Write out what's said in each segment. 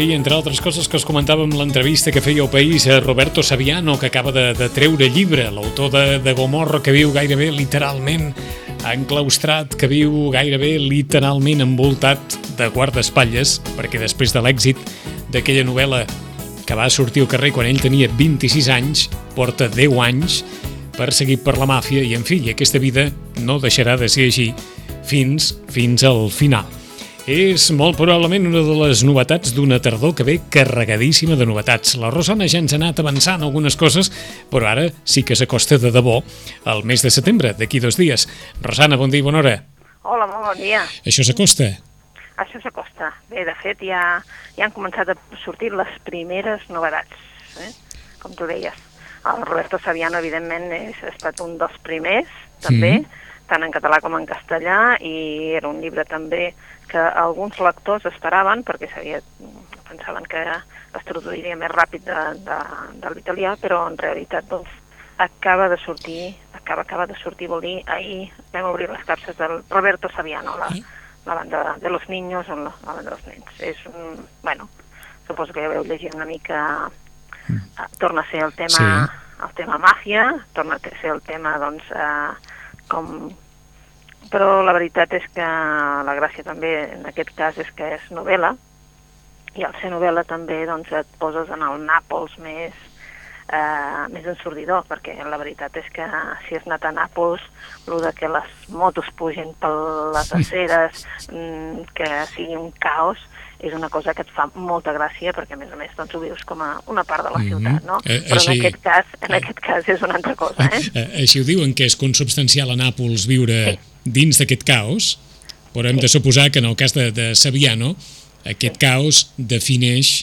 Ahir, entre altres coses que us comentàvem l'entrevista que feia el País a Roberto Saviano, que acaba de, de treure llibre, l'autor de, de Gomorra, que viu gairebé literalment enclaustrat, que viu gairebé literalment envoltat de guardaespatlles, perquè després de l'èxit d'aquella novel·la que va sortir al carrer quan ell tenia 26 anys, porta 10 anys, perseguit per la màfia i, en fi, aquesta vida no deixarà de ser així fins, fins al final. És molt probablement una de les novetats d'una tardor que ve carregadíssima de novetats. La Rosana ja ens ha anat avançant algunes coses, però ara sí que s'acosta de debò el mes de setembre, d'aquí dos dies. Rosana, bon dia i bona hora. Hola, molt bon dia. Això s'acosta? Això s'acosta. Bé, de fet, ja, ja han començat a sortir les primeres novetats, eh? com tu deies. El Roberto Saviano, evidentment, és, ha estat un dels primers, també, mm. Tant en català com en castellà, i era un llibre també que alguns lectors esperaven, perquè sabia, pensaven que es traduiria més ràpid de, de, de l'italià, però en realitat doncs, acaba de sortir, acaba, acaba de sortir, vol dir, ahir vam obrir les capses del Roberto Saviano, la, la banda de los niños o la, la banda dels nens. És un, bueno, suposo que ja veu llegir una mica, uh, torna a ser el tema, sí. el tema màfia, torna a ser el tema, doncs, uh, com però la veritat és que la gràcia també en aquest cas és que és novel·la i al ser novel·la també doncs, et poses en el Nàpols més, eh, més ensordidor, perquè la veritat és que si has anat a Nàpols, el de que les motos pugin per les aceres, mm, que sigui un caos, és una cosa que et fa molta gràcia perquè a més a més doncs, ho vius com a una part de la mhm. ciutat, no? Eh, Però així, en aquest cas en eh, aquest cas és una altra cosa, eh? eh? Així ho diuen, que és consubstancial a Nàpols viure sí. dins d'aquest caos, però hem sí. de suposar que en el cas de, de Saviano aquest sí. caos defineix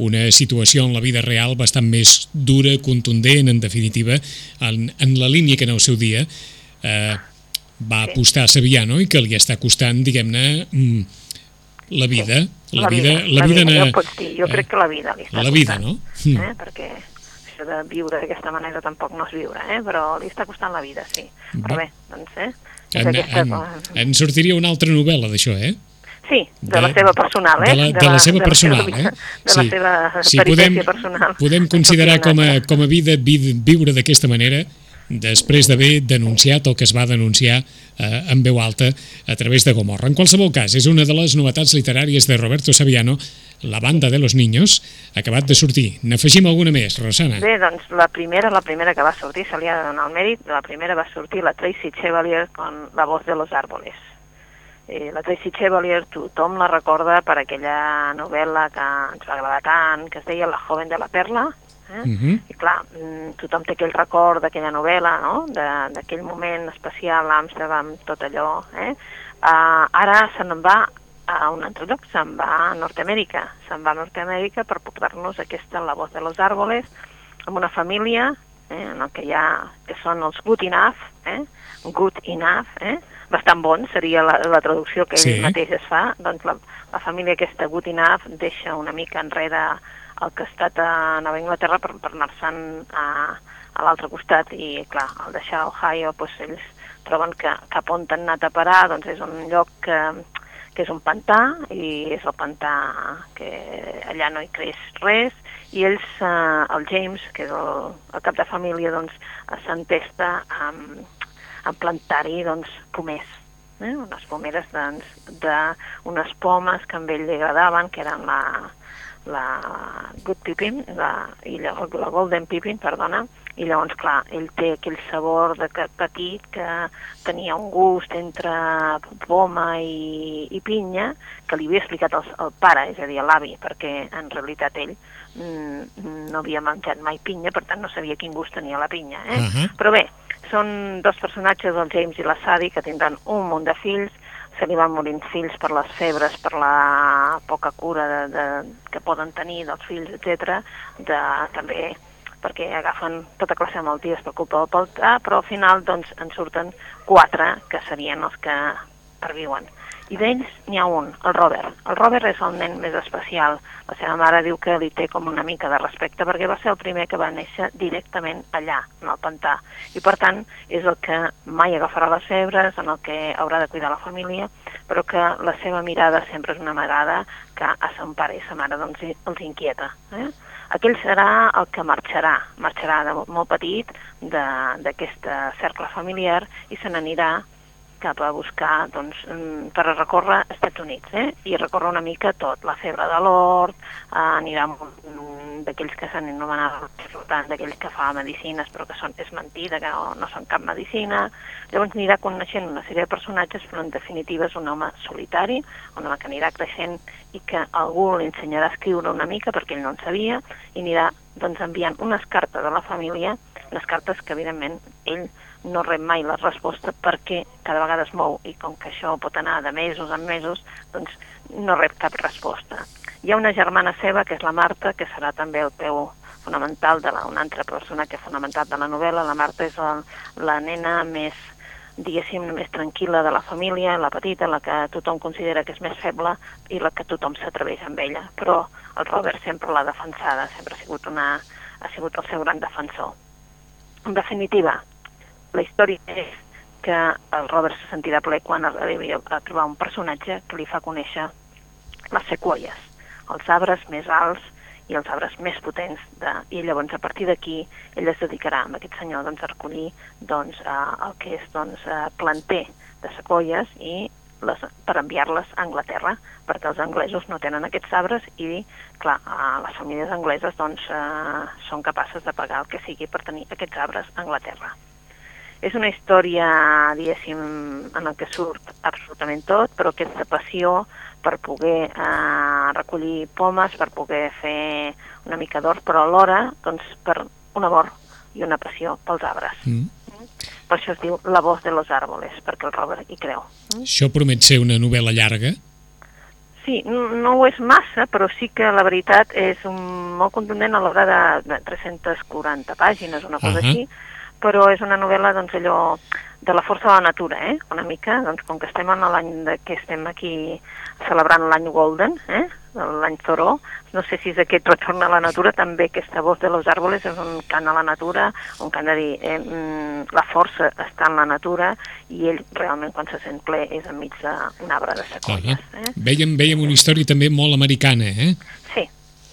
una situació en la vida real bastant més dura, contundent, en definitiva, en, en la línia que en el seu dia eh, va apostar a Saviano i que li està costant, diguem-ne, mm, la vida, sí. La, la vida, vida, la vida, vida ja pots dir, jo crec que la vida li està La vida, costant, no? Eh? Perquè això de viure d'aquesta manera tampoc no és viure, eh? però li està costant la vida, sí. Però bé, doncs, eh? En, en, en sortiria una altra novel·la d'això, eh? Sí, de, de la seva personal, eh? De la, de la, la seva de personal, la eh? De la seva sí, podem, personal. Podem considerar com a, com a vida viure d'aquesta manera després d'haver denunciat el que es va denunciar eh, en veu alta a través de Gomorra. En qualsevol cas, és una de les novetats literàries de Roberto Saviano, La banda de los niños, acabat de sortir. N'afegim alguna més, Rosana? Bé, doncs la primera, la primera que va sortir, se li ha de donar el mèrit, la primera va sortir la Tracy Chevalier con La voz de los árboles. Eh, la Tracy Chevalier tothom la recorda per aquella novel·la que ens va agradar tant, que es deia La joven de la perla, Eh? Uh -huh. I clar, mm, tothom té aquell record d'aquella novel·la, no? d'aquell moment especial a Amsterdam, tot allò. Eh? Uh, ara se n'en va a un altre lloc, se'n va a Nord-Amèrica. Se'n va a Nord-Amèrica per portar-nos aquesta La voz de los árboles, amb una família eh, en el que hi ha, que són els good enough, eh? good enough, eh? bastant bons, seria la, la traducció que sí. ell mateix es fa, doncs la, la família aquesta good enough deixa una mica enrere el que ha estat a Nova Inglaterra per, per anar-se'n a, a l'altre costat i, clar, al deixar Ohio, doncs, ells troben que cap on han anat a parar doncs és un lloc que, que és un pantà i és el pantà que allà no hi creix res i ells, eh, el James, que és el, el cap de família, doncs s'entesta a, a plantar-hi doncs, pomers, eh? unes pomeres doncs, d'unes pomes que a ell li agradaven, que eren la, la Good Pippin, la, i llavors, la Golden Pippin, perdona, i llavors, clar, ell té aquell sabor de petit que tenia un gust entre poma i, i pinya que li havia explicat el, el pare, és a dir, l'avi, perquè en realitat ell mm, no havia menjat mai pinya, per tant no sabia quin gust tenia la pinya. Eh? Uh -huh. Però bé, són dos personatges, el James i la Sadie, que tindran un munt de fills, se li van morint fills per les febres, per la poca cura de, de, que poden tenir dels fills, etc. De, també perquè agafen tota classe de malalties per culpa del paltà, però al final doncs, en surten quatre que serien els que perviuen. I d'ells n'hi ha un, el Robert. El Robert és el nen més especial. La seva mare diu que li té com una mica de respecte perquè va ser el primer que va néixer directament allà, en el pantà. I per tant és el que mai agafarà les febres, en el que haurà de cuidar la família, però que la seva mirada sempre és una mirada que a son pare i sa mare doncs, els inquieta. Eh? Aquell serà el que marxarà, marxarà de molt petit d'aquest cercle familiar i se n'anirà cap a buscar, doncs, mm, per a recórrer als Estats Units, eh? i recórrer una mica tot, la febre de l'hort, eh, anirà d'aquells que s'han anomenat d'aquells que fa medicines però que són, és mentida, que no, no són cap medicina, llavors anirà coneixent una sèrie de personatges, però en definitiva és un home solitari, un home que anirà creixent i que algú li ensenyarà a escriure una mica perquè ell no en sabia, i anirà doncs, enviant unes cartes a la família, unes cartes que evidentment ell no rep mai la resposta perquè cada vegada es mou i com que això pot anar de mesos en mesos, doncs no rep cap resposta. Hi ha una germana seva, que és la Marta, que serà també el peu fonamental de la, una altra persona que és fonamental de la novel·la. La Marta és la, la nena més, diguéssim, més tranquil·la de la família, la petita, la que tothom considera que és més feble i la que tothom s'atreveix amb ella. Però el Robert sempre l'ha defensada, sempre ha sigut, una, ha sigut el seu gran defensor. En definitiva, la història és que el Robert se sentirà ple quan arribi a trobar un personatge que li fa conèixer les sequoies, els arbres més alts i els arbres més potents. De, I llavors, a partir d'aquí, ell es dedicarà amb aquest senyor doncs, a recollir doncs, eh, el que és doncs, eh, planter de sequoies i les, per enviar-les a Anglaterra, perquè els anglesos no tenen aquests arbres i, clar, les famílies angleses doncs, eh, són capaces de pagar el que sigui per tenir aquests arbres a Anglaterra. És una història, diguéssim, en el que surt absolutament tot, però aquesta passió per poder eh, recollir pomes, per poder fer una mica d'or, però alhora, doncs, per un amor i una passió pels arbres. Mm. Per això es diu La voz de los árboles, perquè el Robert hi creu. Mm? Això promet ser una novel·la llarga? Sí, no, no ho és massa, però sí que la veritat és un, molt contundent a l'hora de, de 340 pàgines, una cosa uh -huh. així, però és una novel·la doncs, allò de la força de la natura, eh? una mica, doncs, com que estem en l'any que estem aquí celebrant l'any Golden, eh? l'any Zoró, no sé si és aquest retorn a la natura, també aquesta voz de los árboles és un cant a la natura, un cant de dir, eh, mm, la força està en la natura i ell realment quan se sent ple és enmig d'un arbre de -huh. eh? Veiem, veiem una història també molt americana, eh?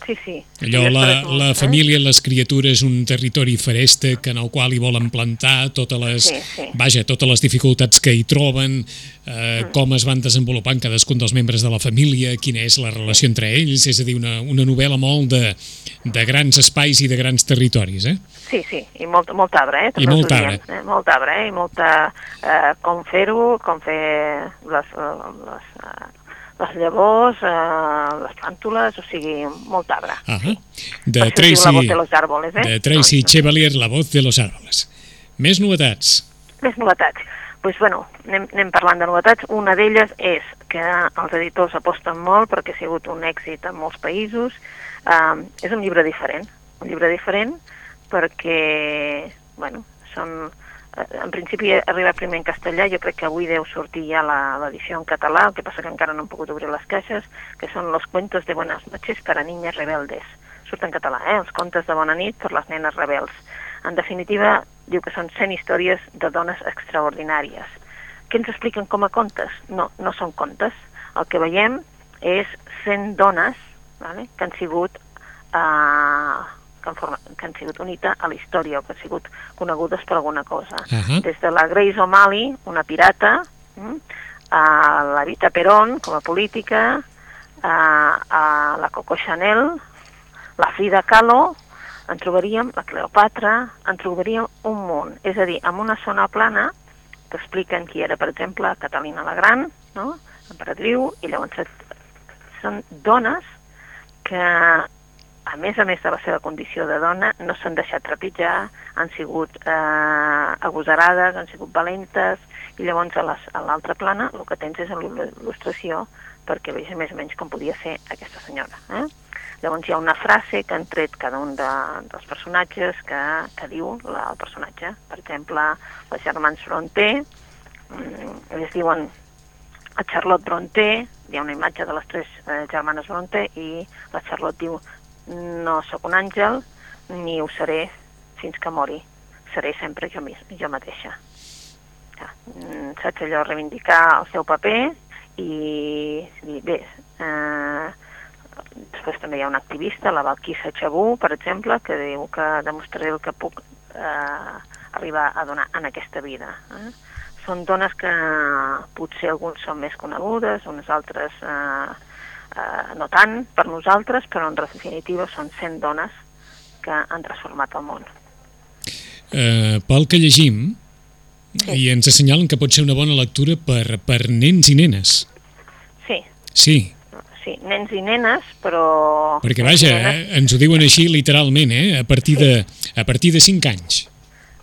Sí, sí. Allò, sí, la, la eh? família, les criatures, un territori feréstec en el qual hi volen plantar totes les, sí, sí. vaja, totes les dificultats que hi troben, eh, mm. com es van desenvolupant cadascun dels membres de la família, quina és la relació entre ells, és a dir, una, una novel·la molt de, de grans espais i de grans territoris, eh? Sí, sí, i molt, molt arbre, eh? I molt arbre. Eh? Molt arbre, eh? I molta... Eh, com fer-ho, com fer les, les, eh, les llavors, eh, les plàntules, o sigui, molt arbre. Uh -huh. De Tracy, la voz de los árboles, eh? de Tracy Chevalier, La voz de los árboles. Més novetats? Més novetats. Doncs, pues, bueno, anem, anem parlant de novetats. Una d'elles és que els editors aposten molt perquè ha sigut un èxit en molts països. Uh, és un llibre diferent, un llibre diferent perquè, bueno, són Eh, en principi arriba primer en castellà, jo crec que avui deu sortir ja l'edició en català, el que passa que encara no han pogut obrir les caixes, que són los cuentos de buenas noches para niñas rebeldes. Surt en català, eh? els contes de bona nit per les nenes rebels. En definitiva, diu que són 100 històries de dones extraordinàries. Què ens expliquen com a contes? No, no són contes. El que veiem és 100 dones vale? que han sigut eh, que han, format, que han sigut unita a la història o que han sigut conegudes per alguna cosa. Uh -huh. Des de la Grace O'Malley, una pirata, mm, a la Rita Perón com a política, a, a la Coco Chanel, la Frida Kahlo, en trobaríem la Cleopatra, en trobaríem un munt. És a dir, en una zona plana que expliquen qui era, per exemple, Catalina la Gran, no? emperatriu, i llavors són dones que a més a més de la seva condició de dona, no s'han deixat trepitjar, han sigut eh, agosarades, han sigut valentes, i llavors a l'altra plana el que tens és l'il·lustració perquè vegi més o menys com podia ser aquesta senyora. Eh? Llavors hi ha una frase que han tret cada un de, dels personatges que, que diu la, el personatge. Per exemple, els germans Fronter, mm, ells diuen a Charlotte Brontë, hi ha una imatge de les tres eh, germanes Brontë i la Charlotte diu no sóc un àngel ni ho seré fins que mori, seré sempre jo, jo mateixa. Ja, mm, saps allò, reivindicar el seu paper i, i bé, eh, després també hi ha una activista, la Valquissa Chabú, per exemple, que diu que demostraré el que puc eh, arribar a donar en aquesta vida. Eh? Són dones que potser alguns són més conegudes, unes altres eh, eh, no tant per nosaltres, però en definitiva són 100 dones que han transformat el món. Uh, pel que llegim, sí. i ens assenyalen que pot ser una bona lectura per, per nens i nenes. Sí. Sí. Sí, nens i nenes, però... Perquè vaja, nenes... eh, ens ho diuen així literalment, eh? a, partir sí. de, a partir de 5 anys.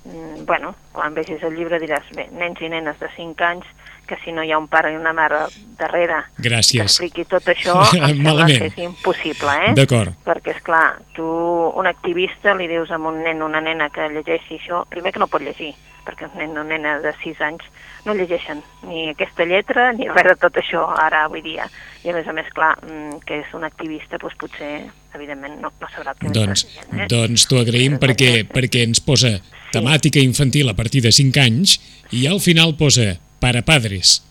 Mm, bueno, quan vegis el llibre diràs, bé, nens i nenes de 5 anys que si no hi ha un pare i una mare darrere Gràcies. que expliqui tot això, que és impossible, eh? D'acord. Perquè, és clar, tu, un activista, li dius a un nen o una nena que llegeixi això, primer que no pot llegir, perquè un nen o una nena de 6 anys no llegeixen ni aquesta lletra ni res de tot això ara, avui dia. I a més a més, clar, mm, que és un activista, doncs potser, evidentment, no, no sabrà què doncs, dient, eh? Doncs t'ho agraïm perquè, perquè ens posa temàtica infantil a partir de 5 anys i al final posa para padres.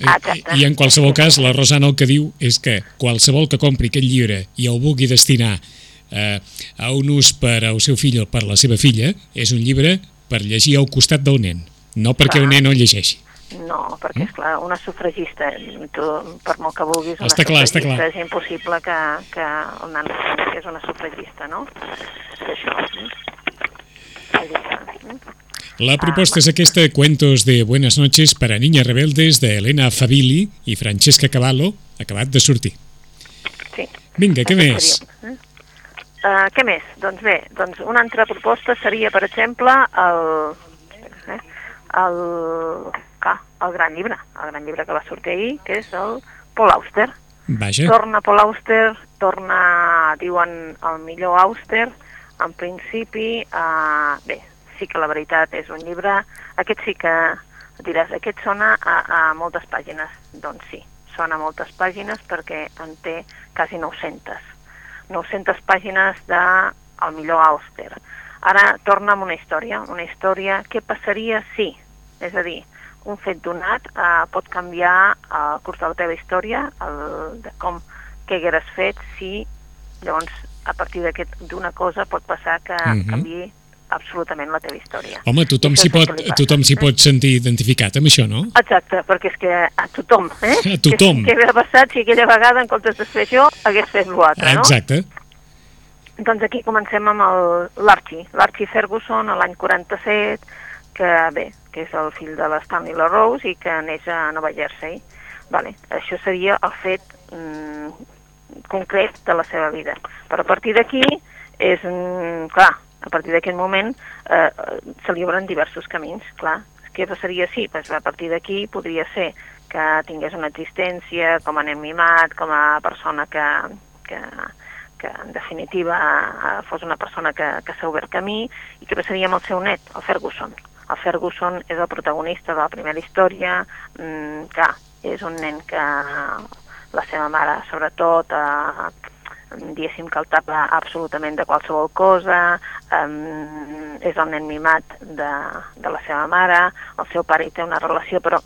Eh. I en qualsevol cas, la Rosana el que diu és que qualsevol que compri aquest llibre i el vulgui destinar eh, a un ús per al seu fill o per la seva filla, és un llibre per llegir al costat del nen, no perquè clar. el nen no llegeixi. No, perquè, mm? és clar, una sufragista, tu, per molt que vulguis, una està clar, està clar. és impossible que, que el nan que és una sufragista, no? És això. Mm? La proposta és aquesta, Cuentos de Buenas noches para niñas rebeldes, de Elena Fabili i Francesca Cavallo, acabat de sortir. Sí. Vinga, què més? Uh, què més? Doncs bé, doncs una altra proposta seria, per exemple, el, eh, el, ah, el gran llibre, el gran llibre que va sortir ahir, que és el Paul Auster. Vaja. Torna Paul Auster, torna, diuen, el millor Auster, en principi, uh, bé, sí que la veritat és un llibre... Aquest sí que diràs, aquest sona a, a moltes pàgines. Doncs sí, sona a moltes pàgines perquè en té quasi 900. 900 pàgines de el millor Auster. Ara torna amb una història, una història què passaria si, és a dir, un fet donat eh, pot canviar el curs de la teva història, el, de com què hagueres fet si llavors a partir d'una cosa pot passar que mm -hmm. canvi absolutament la teva història. Home, tothom s'hi pot, tothom s'hi pot sentir identificat amb això, no? Exacte, perquè és que a tothom, eh? A tothom. Què, què hauria passat si aquella vegada, en comptes de fer això, hagués fet l'altre, no? Exacte. Doncs aquí comencem amb l'Archie. L'Archie Ferguson, l'any 47, que bé, que és el fill de l'Stanley LaRose i que neix a Nova Jersey. Vale. Això seria el fet mm, concret de la seva vida. Però a partir d'aquí és, mm, clar, a partir d'aquest moment eh, se li obren diversos camins, clar. Què passaria si? Pues a partir d'aquí podria ser que tingués una existència com a nen mimat, com a persona que, que, que en definitiva eh, fos una persona que, que s'ha obert camí, i què passaria amb el seu net, el Ferguson. El Ferguson és el protagonista de la primera història, mm, clar, és un nen que la seva mare, sobretot, eh, diguéssim que el tapa absolutament de qualsevol cosa, um, és el nen mimat de, de la seva mare, el seu pare hi té una relació, però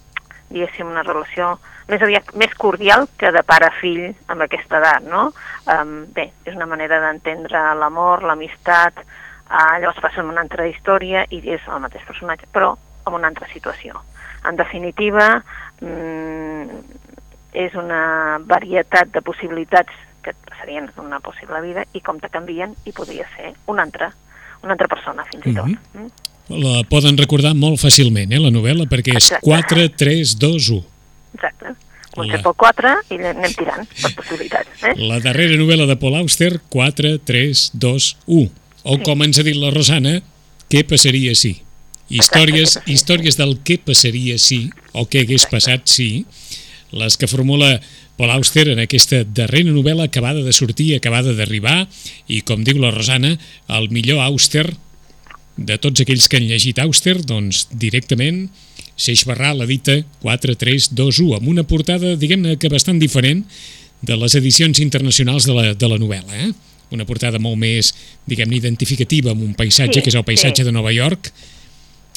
diguéssim una relació més aviat més cordial que de pare a fill amb aquesta edat, no? Um, bé, és una manera d'entendre l'amor, l'amistat, uh, llavors passa en una altra història i és el mateix personatge, però en una altra situació. En definitiva, mm, és una varietat de possibilitats que serien una possible vida i com te canvien i podria ser una altra, una altra persona fins i tot. Mm -hmm. mm? La poden recordar molt fàcilment, eh, la novel·la, perquè és Exacte. 4, 3, 2, 1. Exacte. Comencem la... pel 4 i anem tirant per possibilitats. Eh? La darrera novel·la de Paul Auster, 4, 3, 2, 1. O sí. com ens ha dit la Rosana, què passaria si? Històries, Exacte, històries del què passaria si, o què hagués Exacte. passat si, les que formula Paul Auster en aquesta darrera novel·la acabada de sortir, acabada d'arribar, i com diu la Rosana, el millor Auster de tots aquells que han llegit Auster, doncs directament Seix Barrà l'edita 4321, amb una portada, diguem-ne que bastant diferent de les edicions internacionals de la, de la novel·la, eh? Una portada molt més, diguem-ne, identificativa amb un paisatge, Sí, que és el paisatge sí. de Nova York.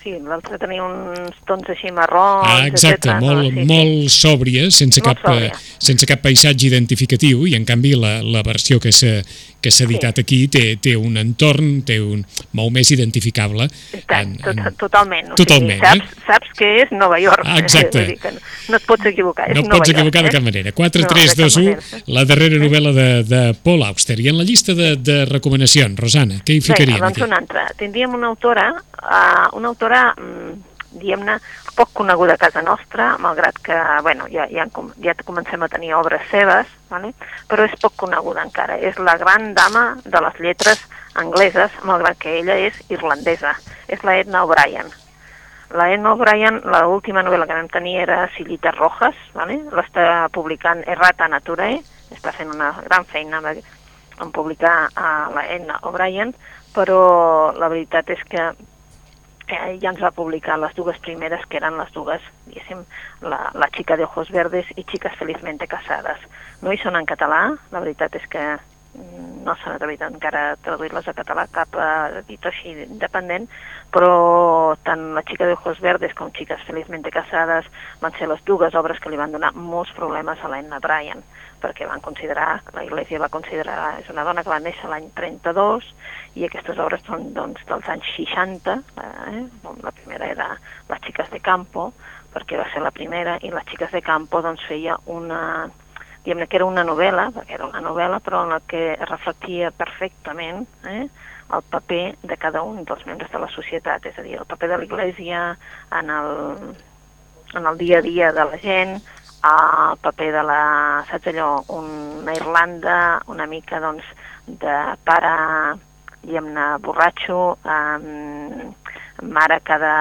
Sí, l'altre tenia uns tons així marrons, Ah, exacte, etcètera, molt, no? sí, molt sòbria, sense Molt cap, eh, sòbria. sense cap paisatge identificatiu, i en canvi la, la versió que s'ha que s'ha editat aquí té, té un entorn, té un molt més identificable. Sí, I tant, tot, totalment. O Totalment, sigui, saps, eh? saps que és Nova York. Ah, exacte. Vull dir que no, no et pots equivocar, és No et Nova pots equivocar York, de cap eh? manera. No, de 4, 3, cap 2, 1, manera. la darrera novel·la de, de Paul Auster. I en la llista de, de recomanacions, Rosana, què hi ficaríem Vinga, doncs aquí? una altra. Tindríem una autora, uh, una autora, mm, diguem-ne, poc coneguda a casa nostra, malgrat que, bueno, ja, ja, ja comencem a tenir obres seves, vale? però és poc coneguda encara. És la gran dama de les lletres angleses, malgrat que ella és irlandesa. És la Edna O'Brien. La Edna O'Brien, l'última novel·la que vam tenir era Silites Rojas, vale? l'està publicant Errata Naturae, està fent una gran feina en publicar a la Edna O'Brien, però la veritat és que eh, ja ens va publicar les dues primeres, que eren les dues, diguéssim, la, la xica de ojos verdes i Chicas felizmente casadas. No hi són en català, la veritat és que mm, no s'han atrevit encara a traduir-les a català cap eh, editor així independent, però tant la xica de ojos verdes com Chicas felizmente casadas van ser les dues obres que li van donar molts problemes a l'Anna Bryan, perquè van considerar, la Iglesia va considerar, és una dona que va néixer l'any 32 i aquestes obres són doncs, dels anys 60, eh? La primera era Les xiques de campo, perquè va ser la primera, i Les xiques de campo doncs, feia una, diguem que era una novel·la, perquè era una novel·la, però en la que reflectia perfectament eh, el paper de cada un dels membres de la societat, és a dir, el paper de l'Església en el, en el dia a dia de la gent, el paper de la, saps allò, una Irlanda una mica, doncs, de pare, diguem-ne, borratxo, um, mare que ha de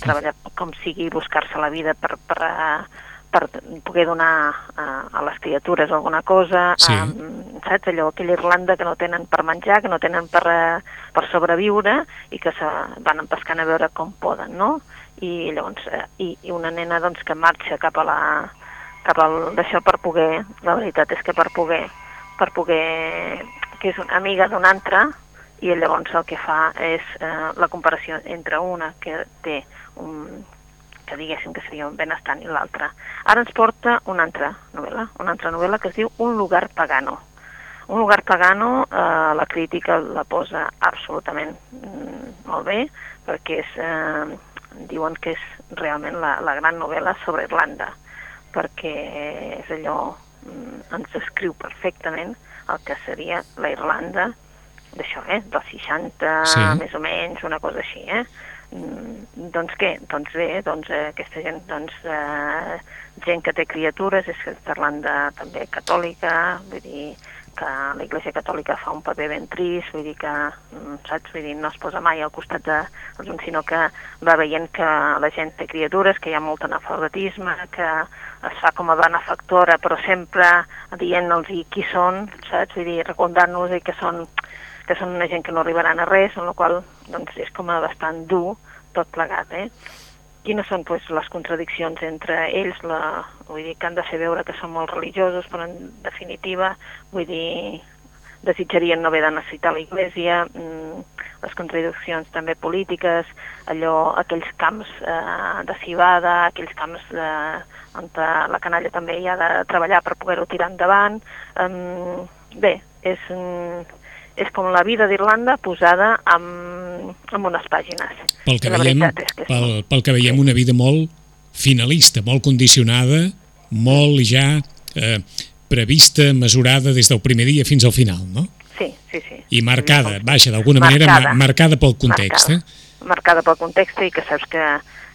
treballar com sigui, buscar-se la vida per, per, eh, per poder donar uh, a les criatures alguna cosa, Sí. um, saps allò, aquella Irlanda que no tenen per menjar, que no tenen per, eh, per sobreviure i que se van empescant a veure com poden, no? I llavors, eh, i, i una nena doncs que marxa cap a la cap al d'això per poder, la veritat és que per poder, per poder, que és una amiga d'una altra, i llavors el que fa és eh, la comparació entre una que té un, que diguéssim que seria un benestant i l'altra. Ara ens porta una altra novel·la, una altra novel·la que es diu Un lugar pagano. Un lugar pagano, eh, la crítica la posa absolutament mm, molt bé, perquè és, eh, diuen que és realment la, la gran novel·la sobre Irlanda, perquè és allò, mm, ens descriu perfectament el que seria la Irlanda d'això, eh? dels 60, Sí. més o menys, una cosa així, eh? Mm, doncs què? Doncs bé, doncs eh, aquesta gent, doncs, eh, gent que té criatures, és que parlant de també catòlica, vull dir que la Iglesia Catòlica fa un paper ben trist, vull dir que, mm, saps, vull dir, no es posa mai al costat de els uns, sinó que va veient que la gent té criatures, que hi ha molt analfabetisme, que es fa com a benefactora, però sempre dient-los qui són, saps, vull dir, recordant-nos que són que són una gent que no arribaran a res, amb la qual doncs, és com a bastant dur tot plegat. Eh? Quines són pues, les contradiccions entre ells? La, vull dir que han de fer veure que són molt religiosos, però en definitiva, vull dir, desitjarien no haver de necessitar la Iglesia, mm, les contradiccions també polítiques, allò, aquells camps eh, de cibada, aquells camps de, on la canalla també hi ha de treballar per poder-ho tirar endavant. Um, bé, és, és com la vida d'Irlanda posada amb, amb unes pàgines. Pel que, veiem, que pel, pel que veiem, una vida molt finalista, molt condicionada, molt ja eh, prevista, mesurada des del primer dia fins al final, no? Sí, sí, sí. I marcada, vaja, d'alguna manera ma- Marcada. pel context, marcada, eh? marcada pel context i que saps que,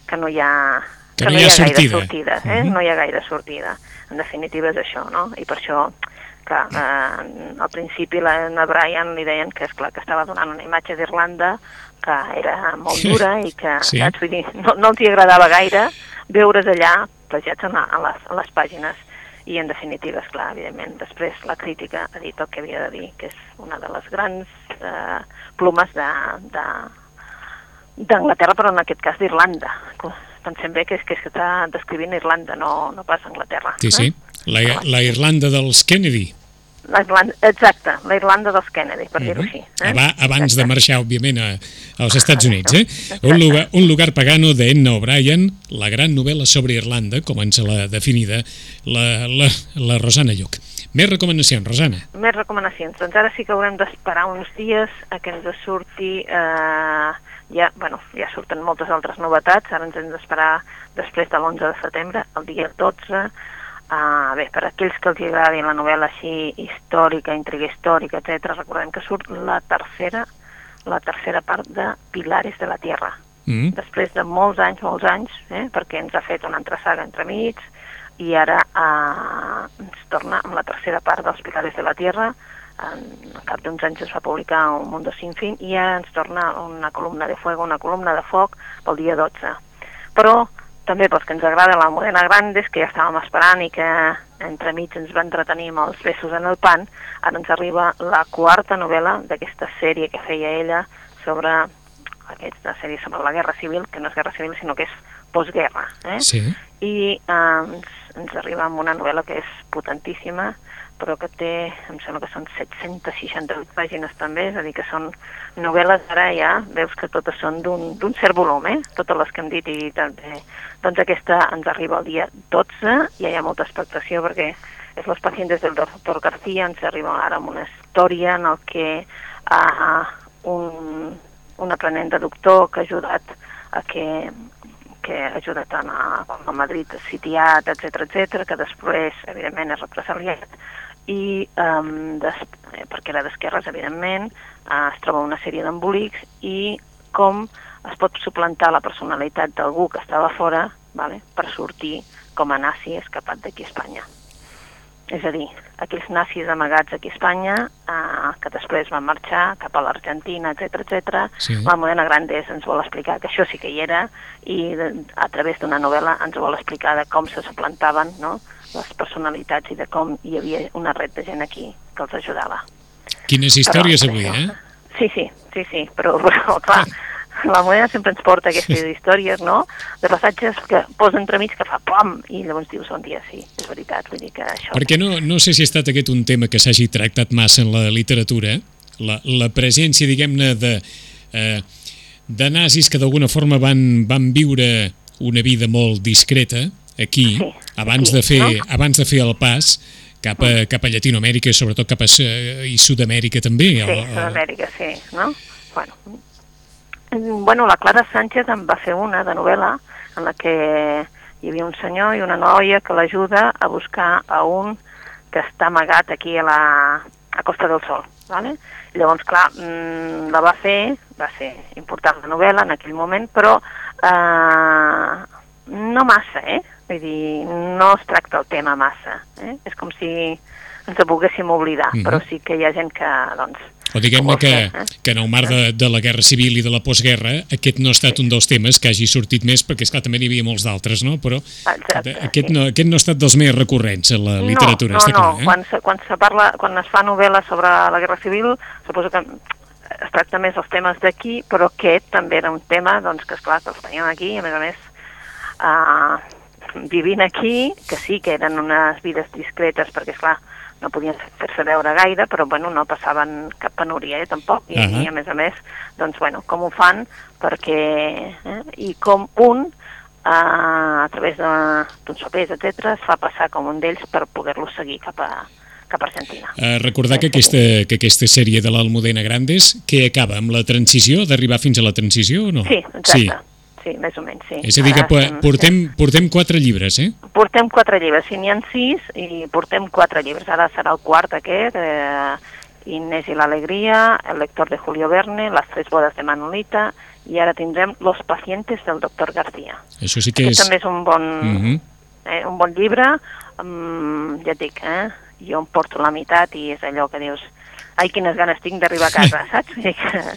que no hi ha, Que no hi ha sortida. gaire sortida. Eh? Mhm. No hi ha gaire sortida. En definitiva és això, no? I per això, clar, eh, al principi la Anna Bryan li deien que, és clar que estava donant una imatge d'Irlanda que era molt dura i que, Sí. saps, vull dir, no, no els hi agradava gaire veure's allà plagiats a, les, a les pàgines i en definitiva, és clar, evidentment, després la crítica ha dit el que havia de dir, que és una de les grans eh, plomes de, de, d'Anglaterra, però en aquest cas d'Irlanda, pensem bé que és que està descrivint Irlanda, no, no pas Anglaterra. Sí, sí, eh? la, la Irlanda dels Kennedy. La Irlanda, exacte, la Irlanda dels Kennedy, per dir-ho així. Eh? Aba, abans de marxar, òbviament, a, als Estats Units. Eh? Un, lugar, un lugar pagano d'Enna O'Brien, la gran novel·la sobre Irlanda, com ens l'ha definida la, la, la Rosana Lluc. Més recomanacions, Rosana. Més recomanacions. Doncs ara sí que haurem d'esperar uns dies a que ens surti... Eh, ja, bueno, ja surten moltes altres novetats, ara ens hem d'esperar després de l'11 de setembre, el dia 12, Uh, bé, per aquells que els agradi la novel·la així històrica, intriga històrica, etc, recordem que surt la tercera la tercera part de Pilares de la Tierra. Mm. Després de molts anys, molts anys, eh, perquè ens ha fet una altra saga entremig, i ara uh, ens torna amb la tercera part dels Pilares de la Tierra, en, cap d'uns anys es va publicar un Mundo Sin Fin, i ara ens torna una columna de fuego, una columna de foc pel dia 12. Però també pels que ens agrada la Modena Grandes, que ja estàvem esperant i que entremig ens va entretenir amb els besos en el pan, ara ens arriba la quarta novel·la d'aquesta sèrie que feia ella sobre aquesta sèrie sobre la Guerra Civil, que no és Guerra Civil, sinó que és postguerra. Eh? Sí. I eh, ens, ens arriba amb una novel·la que és potentíssima, però que té, em sembla que són 768 pàgines també, és a dir, que són novel·les ara ja, veus que totes són d'un cert volum, eh? totes les que hem dit, i també, doncs aquesta ens arriba el dia 12, i ja hi ha molta expectació perquè és Los pacientes del doctor García, ens arriba ara amb una història en el que uh, un, un aprenent de doctor que ha ajudat a que que ha ajudat a, a Madrid sitiat, etc etc, que després, evidentment, és represaliat, i um, des, perquè era d'esquerres, evidentment, uh, es troba una sèrie d'embolics i com es pot suplantar la personalitat d'algú que estava fora vale, per sortir com a nazi escapat d'aquí a Espanya. És a dir, aquells nazis amagats aquí a Espanya, eh, que després van marxar cap a l'Argentina, etc etc. Sí. La Modena Grandes ens vol explicar que això sí que hi era i de, a través d'una novel·la ens vol explicar de com se suplantaven no? Les personalitats i de com hi havia una red de gent aquí que els ajudava. Quines històries Però, avui, això- eh? Sí, sí, sí, sí, però, però clar, la moneda sempre ens porta aquestes històries, no?, de passatges que posa entremig que fa pom, i llavors dius un dia sí, és veritat, vull dir que això... Perquè no, no sé si ha estat aquest un tema que s'hagi tractat massa en la literatura, la, la presència, diguem-ne, de, eh, de nazis que d'alguna forma van, van viure una vida molt discreta aquí, Sí, abans, aquí, de fer, no? abans de fer el pas cap a, cap a Llatinoamèrica i sobretot cap a i Sud-amèrica també. Sí, el- el- Sud-amèrica, sí, no? Bueno. Mm, bueno, la Clara Sánchez en va fer una de novel·la en la que hi havia un senyor i una noia que l'ajuda a buscar a un que està amagat aquí a la a Costa del Sol, ¿vale? Llavors, clar, mm, la va fer, va ser important la novel·la en aquell moment, però eh, no massa, eh? Vull dir, no es tracta el tema massa, eh? És com si ens ho volguéssim oblidar, Mhm. però sí que hi ha gent que, doncs... O diguem-ne que, eh? que en el marc de, de la Guerra Civil i de la postguerra aquest no ha estat un dels temes que hagi sortit més, perquè esclar també n'hi havia molts d'altres, no? Però Exacte, aquest, sí. no, aquest no ha estat dels més recurrents en la literatura, no, no, està clar. no. Eh? Quan, se, quan, se parla, quan es fa novel·la sobre la Guerra Civil, suposo que es tracta més els temes d'aquí, però aquest també era un tema doncs, que, esclar, que els teníem aquí, i a més a més, uh, vivint aquí, que sí que eren unes vides discretes, perquè, esclar, no podien fer-se veure gaire, però, bueno, no passaven cap penúria, eh, tampoc, i, Ahà. i a més a més, doncs, bueno, com ho fan, perquè, eh, i com un, eh, a través d'uns papers, etc es fa passar com un d'ells per poder-lo seguir cap a, cap a Argentina. Eh, recordar que aquesta, que aquesta sèrie de l'Almudena Grandes, que acaba amb la transició, d'arribar fins a la transició o no? Sí, exacte. Sí, més o menys, sí. És a dir, que Ara po- estem- portem, portem quatre llibres, eh? Portem quatre llibres, si n'hi ha sis, i portem quatre llibres. Ara serà el quart aquest, eh, Inés i l'alegria, El lector de Julio Verne, Las tres bodas de Manolita, i ara tindrem Los pacientes del doctor García. Això sí que Aquest és... també és un bon, Mhm. eh, un bon llibre, um, ja et dic, eh? jo em porto la meitat i és allò que dius ai, quines ganes tinc d'arribar a casa, saps?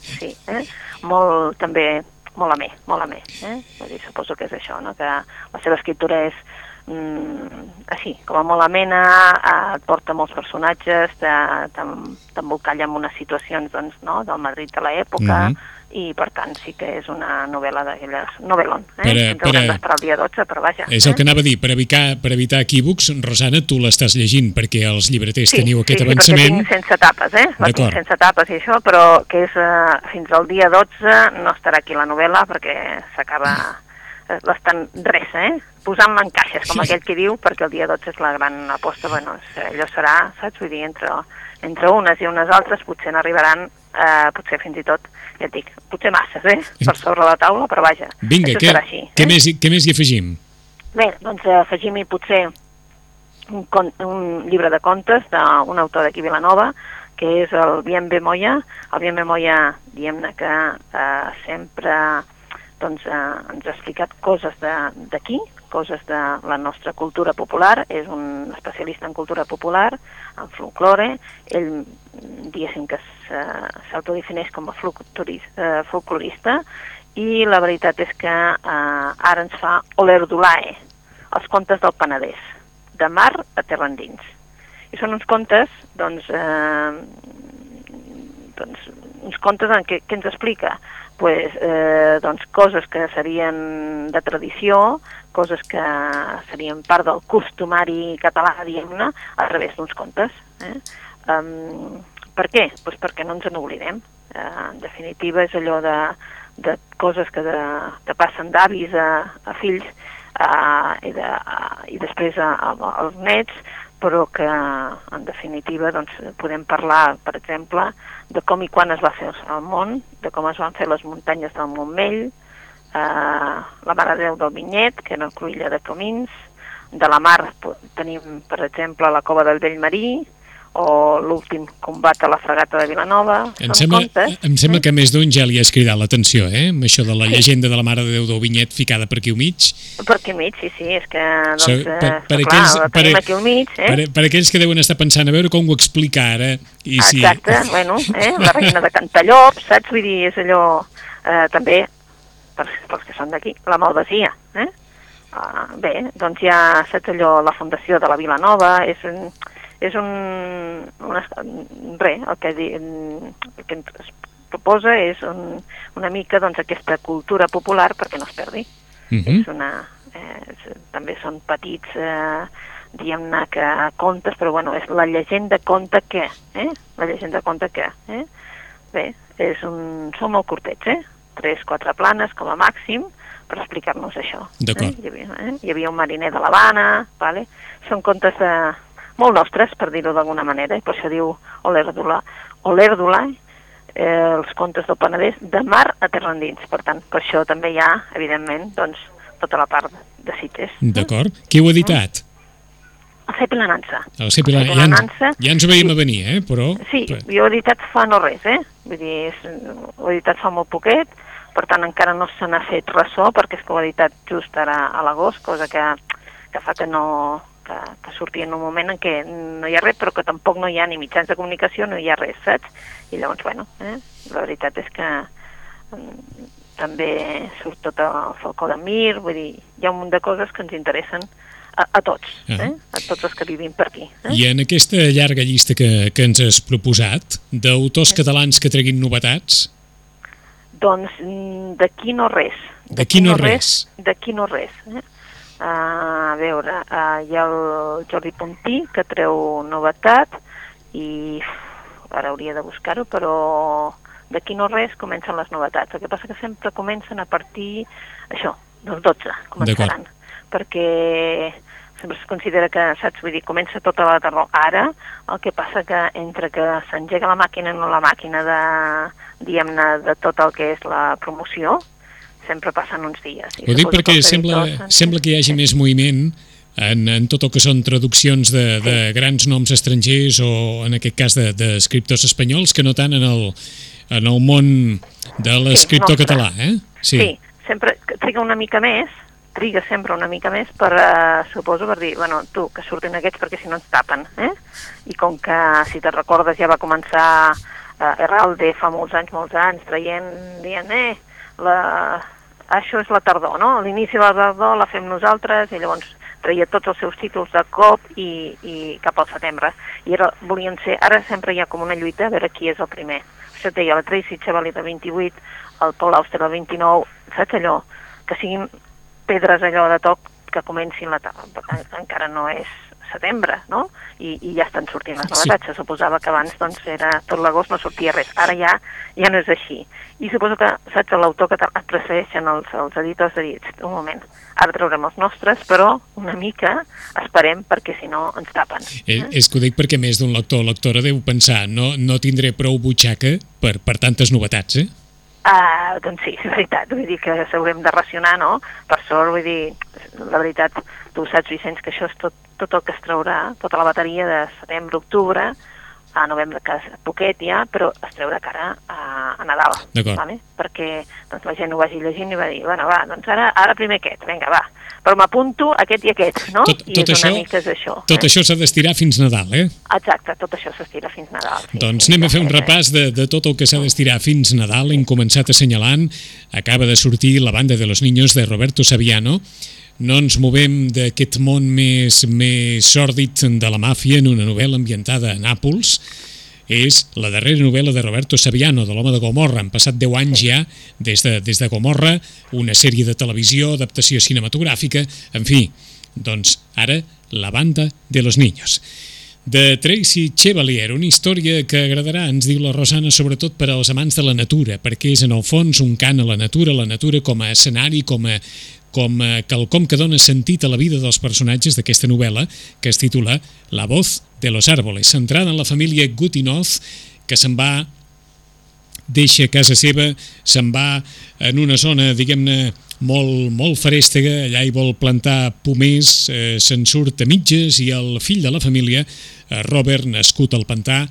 Sí, eh? molt també molt amè, molt amè. Eh? Vull dir, suposo que és això, no? que la seva escriptura és mm, així, com a molt amena, eh, et porta molts personatges, t'embolcalla amb unes situacions doncs, no, del Madrid de l'època, mm -hmm i per tant sí que és una novel·la d'aquelles novel·lon, eh? Per, Ens per, el dia 12, però vaja. És el eh? que anava a dir, per evitar, per evitar equívocs, Rosana, tu l'estàs llegint perquè els llibreters sí, teniu aquest sí, avançament. Sí, perquè sense tapes, eh? La tinc sense tapes i això, però que és uh, fins al dia 12 no estarà aquí la novel·la perquè s'acaba eh, l'estan res, eh? Posant-la en caixes, com sí. aquell que diu, perquè el dia 12 és la gran aposta, bueno, allò serà, saps? Vull dir, entre, entre unes i unes altres potser n'arribaran, eh, potser fins i tot ja et dic, potser masses, eh? Per sobre la taula, però vaja, Vinga, què, així, què, eh? més, què més hi afegim? Bé, doncs eh, afegim-hi potser un, con, un llibre de contes d'un autor d'aquí Vilanova, que és el Bien Moya. El Bien Moya, diguem-ne que eh, sempre doncs, eh, ens ha explicat coses d'aquí, coses de la nostra cultura popular, és un especialista en cultura popular, en folklore, ell diguéssim que s'autodefineix com a eh, folclorista i la veritat és que eh, ara ens fa Olerdulae, els contes del Penedès, de mar a terra endins. I són uns contes, doncs, eh, doncs uns contes en què, què ens explica? Pues, eh, doncs, coses que serien de tradició, coses que serien part del costumari català, diguem-ne, a través d'uns contes. Eh? Um, per què? Pues perquè no ens n'oblidem. Uh, en definitiva, és allò de, de coses que de, te passen d'avis a, a fills uh, i, de, uh, i després a, a, als nets, però que en definitiva doncs, podem parlar, per exemple, de com i quan es va fer el món, de com es van fer les muntanyes del Montmell, eh, la Mare Déu del Vinyet, que era el Cruïlla de Comins, de la mar tenim, per exemple, la Cova del Vell Marí, o l'últim combat a la fregata de Vilanova. Em sembla, contes, em sembla eh? que més d'un ja li has cridat l'atenció, eh? Amb això de la sí. llegenda de la Mare de Déu del Vinyet ficada per aquí al mig. Per aquí al mig, sí, sí, és que, doncs, so, per, per eh, aquells, clar, per, aquí al mig, eh? Per, per aquells que deuen estar pensant a veure com ho explica ara. I si... Exacte, bueno, eh? la reina de Cantallops, saps? Vull dir, és allò, eh, també, per, pels que són d'aquí, la malvasia, eh? Uh, bé, doncs ja saps allò, la fundació de la Vila Nova, és un és un, una, res, el que, el que ens proposa és un, una mica doncs, aquesta cultura popular perquè no es perdi. Uh mhm. -huh. és una, eh, és, també són petits, eh, diguem-ne que contes, però bueno, és la llegenda conta què, eh? La llegenda conta què, eh? Bé, és un, són molt curtets, eh? Tres, quatre planes com a màxim per explicar-nos això. D'acord. Eh? Hi, havia, eh? Hi havia un mariner de l'Havana, vale? són contes de, molt nostres, per dir-ho d'alguna manera, i per això diu Olerdula. Olerdula, eh, els contes del Penedès, de mar a terra endins. Per tant, per això també hi ha, evidentment, doncs, tota la part de Sitges. D'acord. Qui ho ha editat? El Cepi la Nansa. El Cepi la, ja, Nansa. Ja ens ho veiem sí. a venir, eh? Però... Sí, jo he editat fa no res, eh? Vull dir, és, ho he editat fa molt poquet, per tant encara no se n'ha fet ressò, perquè és que ho he editat just ara a l'agost, cosa que, que fa que no, que, que surti en un moment en què no hi ha res, però que tampoc no hi ha ni mitjans de comunicació, no hi ha res, saps? I llavors, bueno, eh, la veritat és que mm, també surt tot el Falcó de Mir, vull dir, hi ha un munt de coses que ens interessen a, a tots, uh -huh. eh? a tots els que vivim per aquí. Eh? I en aquesta llarga llista que, que ens has proposat, d'autors catalans que treguin novetats? Doncs mm, d'aquí no res. D'aquí no, no res? D'aquí no res. Eh? A veure, uh, hi ha el Jordi Puntí, que treu novetat, i ara hauria de buscar-ho, però d'aquí no res comencen les novetats. El que passa que sempre comencen a partir, això, dels 12, començaran. Perquè sempre es considera que, saps, vull dir, comença tota la tardor. Ara, el que passa que entre que s'engega la màquina no la màquina de, diguem-ne, de tot el que és la promoció, sempre passen uns dies. Ho dic perquè sembla, sembla que hi hagi més moviment en, en tot el que són traduccions de, sí. de grans noms estrangers o en aquest cas d'escriptors de, espanyols que no tant en el, en el món de l'escriptor sí, català, eh? Sí. sí, sempre triga una mica més, triga sempre una mica més per, uh, suposo, per dir, bueno, tu, que surtin aquests perquè si no ens tapen, eh? I com que, si te recordes, ja va començar uh, Herralde fa molts anys, molts anys, traient, dient, eh, la, això és la tardor, no? L'inici de la tardor la fem nosaltres i llavors treia tots els seus títols de cop i, i cap al setembre. I era, volien ser, ara sempre hi ha com una lluita a veure qui és el primer. Això et deia, la Tracy Chevalier de 28, el Paul Auster de 29, saps allò? Que siguin pedres allò de toc que comencin la... encara no és setembre, no? I, i ja estan sortint les novetats. Sí. Suposava que abans doncs, era tot l'agost no sortia res. Ara ja ja no és així. I suposo que, saps, l'autor que et precedeixen els, els editors de dir, un moment, ara traurem els nostres, però una mica esperem perquè si no ens tapen. Eh? Eh, és que ho dic perquè més d'un lector o lectora deu pensar no, no tindré prou butxaca per, per tantes novetats, eh? Uh, doncs sí, és veritat, vull dir que s'haurem de racionar, no? Per sort, vull dir, la veritat, tu saps, Vicenç, que això és tot, tot el que es traurà, tota la bateria de setembre, octubre, a novembre, que és poquet ja, però es treurà cara a, a Nadal, vale? perquè doncs, la gent ho vagi llegint i va dir, bueno, va, doncs ara, ara primer aquest, vinga, va, però m'apunto aquest i aquest, no? Tot, I tot és això, mica és això. Tot eh? això s'ha d'estirar fins Nadal, eh? Exacte, tot això s'estira fins Nadal. Sí, doncs anem a fer un repàs de, de tot el que s'ha d'estirar fins Nadal. Hem començat assenyalant, acaba de sortir la banda de los niños de Roberto Saviano, no ens movem d'aquest món més, més sòrdid de la màfia en una novel·la ambientada a Nàpols. És la darrera novel·la de Roberto Saviano, de l'home de Gomorra. Han passat 10 anys ja des de, des de Gomorra, una sèrie de televisió, adaptació cinematogràfica, en fi, doncs ara la banda de los niños de Tracy Chevalier, una història que agradarà, ens diu la Rosana, sobretot per als amants de la natura, perquè és en el fons un cant a la natura, la natura com a escenari, com a, com a quelcom que dona sentit a la vida dels personatges d'aquesta novel·la, que es titula La voz de los árboles, centrada en la família Gutinoz, que se'n va deixa casa seva, se'n va en una zona, diguem-ne, molt, molt farèstega, allà hi vol plantar pomers, eh, se'n surt a mitges i el fill de la família, eh, Robert, nascut al pantà,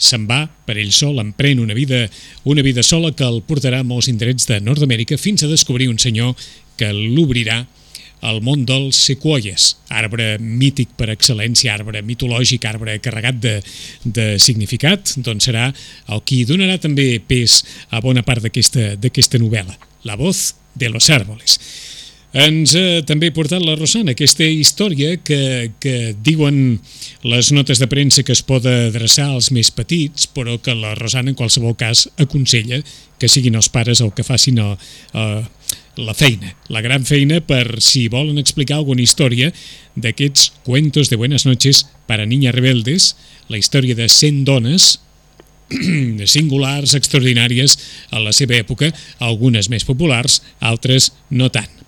se'n va per ell sol, emprèn una vida, una vida sola que el portarà a molts indrets de Nord-Amèrica fins a descobrir un senyor que l'obrirà al món dels sequoies, arbre mític per excel·lència, arbre mitològic, arbre carregat de, de significat, doncs serà el qui donarà també pes a bona part d'aquesta novel·la, La voz de los árboles. Ens ha també portat la Rosana aquesta història que, que diuen les notes de premsa que es pot adreçar als més petits, però que la Rosana en qualsevol cas aconsella que siguin els pares el que facin el, el, la feina, la gran feina per si volen explicar alguna història d'aquests cuentos de buenas noches para niñas rebeldes, la història de 100 dones singulars, extraordinàries a la seva època, algunes més populars, altres no tant.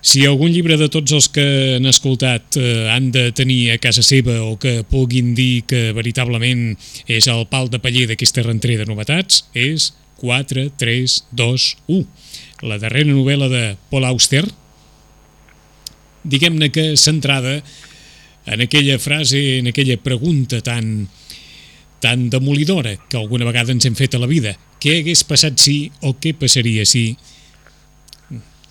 Si algun llibre de tots els que han escoltat eh, han de tenir a casa seva o que puguin dir que veritablement és el pal de paller d'aquesta rentrera de novetats, és 4, 3, 2, 1. La darrera novel·la de Paul Auster, diguem-ne que centrada en aquella frase, en aquella pregunta tan, tan demolidora que alguna vegada ens hem fet a la vida. Què hagués passat si o què passaria si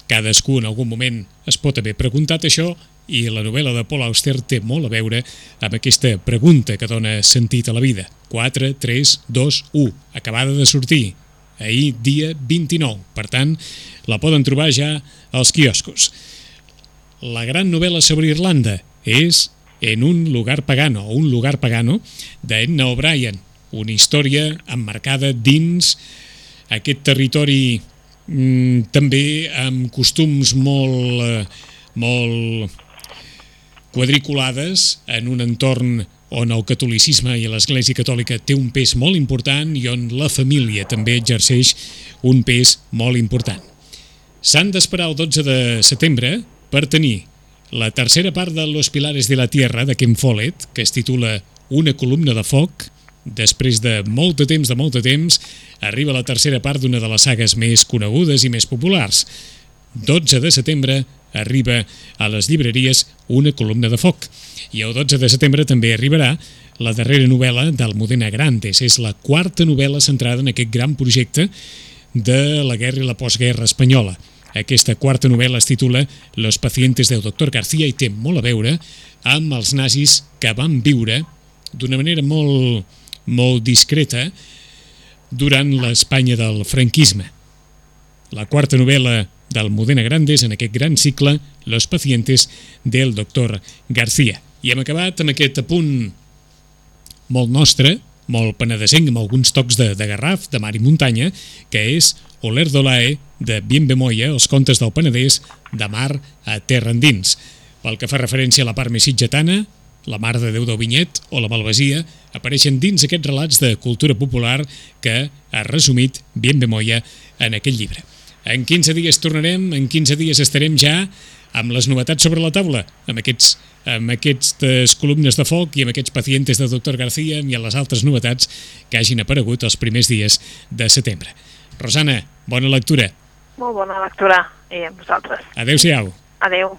Cadascú en algun moment es pot haver preguntat això i la novel·la de Paul Auster té molt a veure amb aquesta pregunta que dona sentit a la vida. 4, 3, 2, 1. Acabada de sortir. Ahir, dia 29. Per tant, la poden trobar ja als quioscos. La gran novel·la sobre Irlanda és En un lugar pagano, Un lugar pagano, d'Edna O'Brien. Una història emmarcada dins aquest territori també amb costums molt, eh, molt quadriculades en un entorn on el catolicisme i l'Església Catòlica té un pes molt important i on la família també exerceix un pes molt important. S'han d'esperar el 12 de setembre per tenir la tercera part de Los Pilares de la Tierra de Ken Follett, que es titula Una columna de foc, després de molt de temps, de molt de temps, arriba la tercera part d'una de les sagues més conegudes i més populars. 12 de setembre arriba a les llibreries una columna de foc. I el 12 de setembre també arribarà la darrera novel·la d'Almudena Grandes. És la quarta novel·la centrada en aquest gran projecte de la guerra i la postguerra espanyola. Aquesta quarta novel·la es titula Los pacientes del doctor García i té molt a veure amb els nazis que van viure d'una manera molt, molt discreta durant l'Espanya del franquisme. La quarta novel·la d'Almudena Grandes en aquest gran cicle Los pacientes del doctor García. I hem acabat amb aquest apunt molt nostre, molt penedesenc, amb alguns tocs de, de Garraf, de mar i muntanya, que és Oler d'Olae, de Bien Bemoia, els contes del Penedès, de mar a terra endins. Pel que fa referència a la part més sitgetana, la Mar de Déu del Vinyet o la Malvasia apareixen dins aquests relats de cultura popular que ha resumit Bien Bemoia en aquest llibre. En 15 dies tornarem, en 15 dies estarem ja amb les novetats sobre la taula, amb aquests amb aquestes columnes de foc i amb aquests pacients de doctor García i amb les altres novetats que hagin aparegut els primers dies de setembre. Rosana, bona lectura. Molt bona lectura, i a vosaltres. Adéu-siau. Adéu.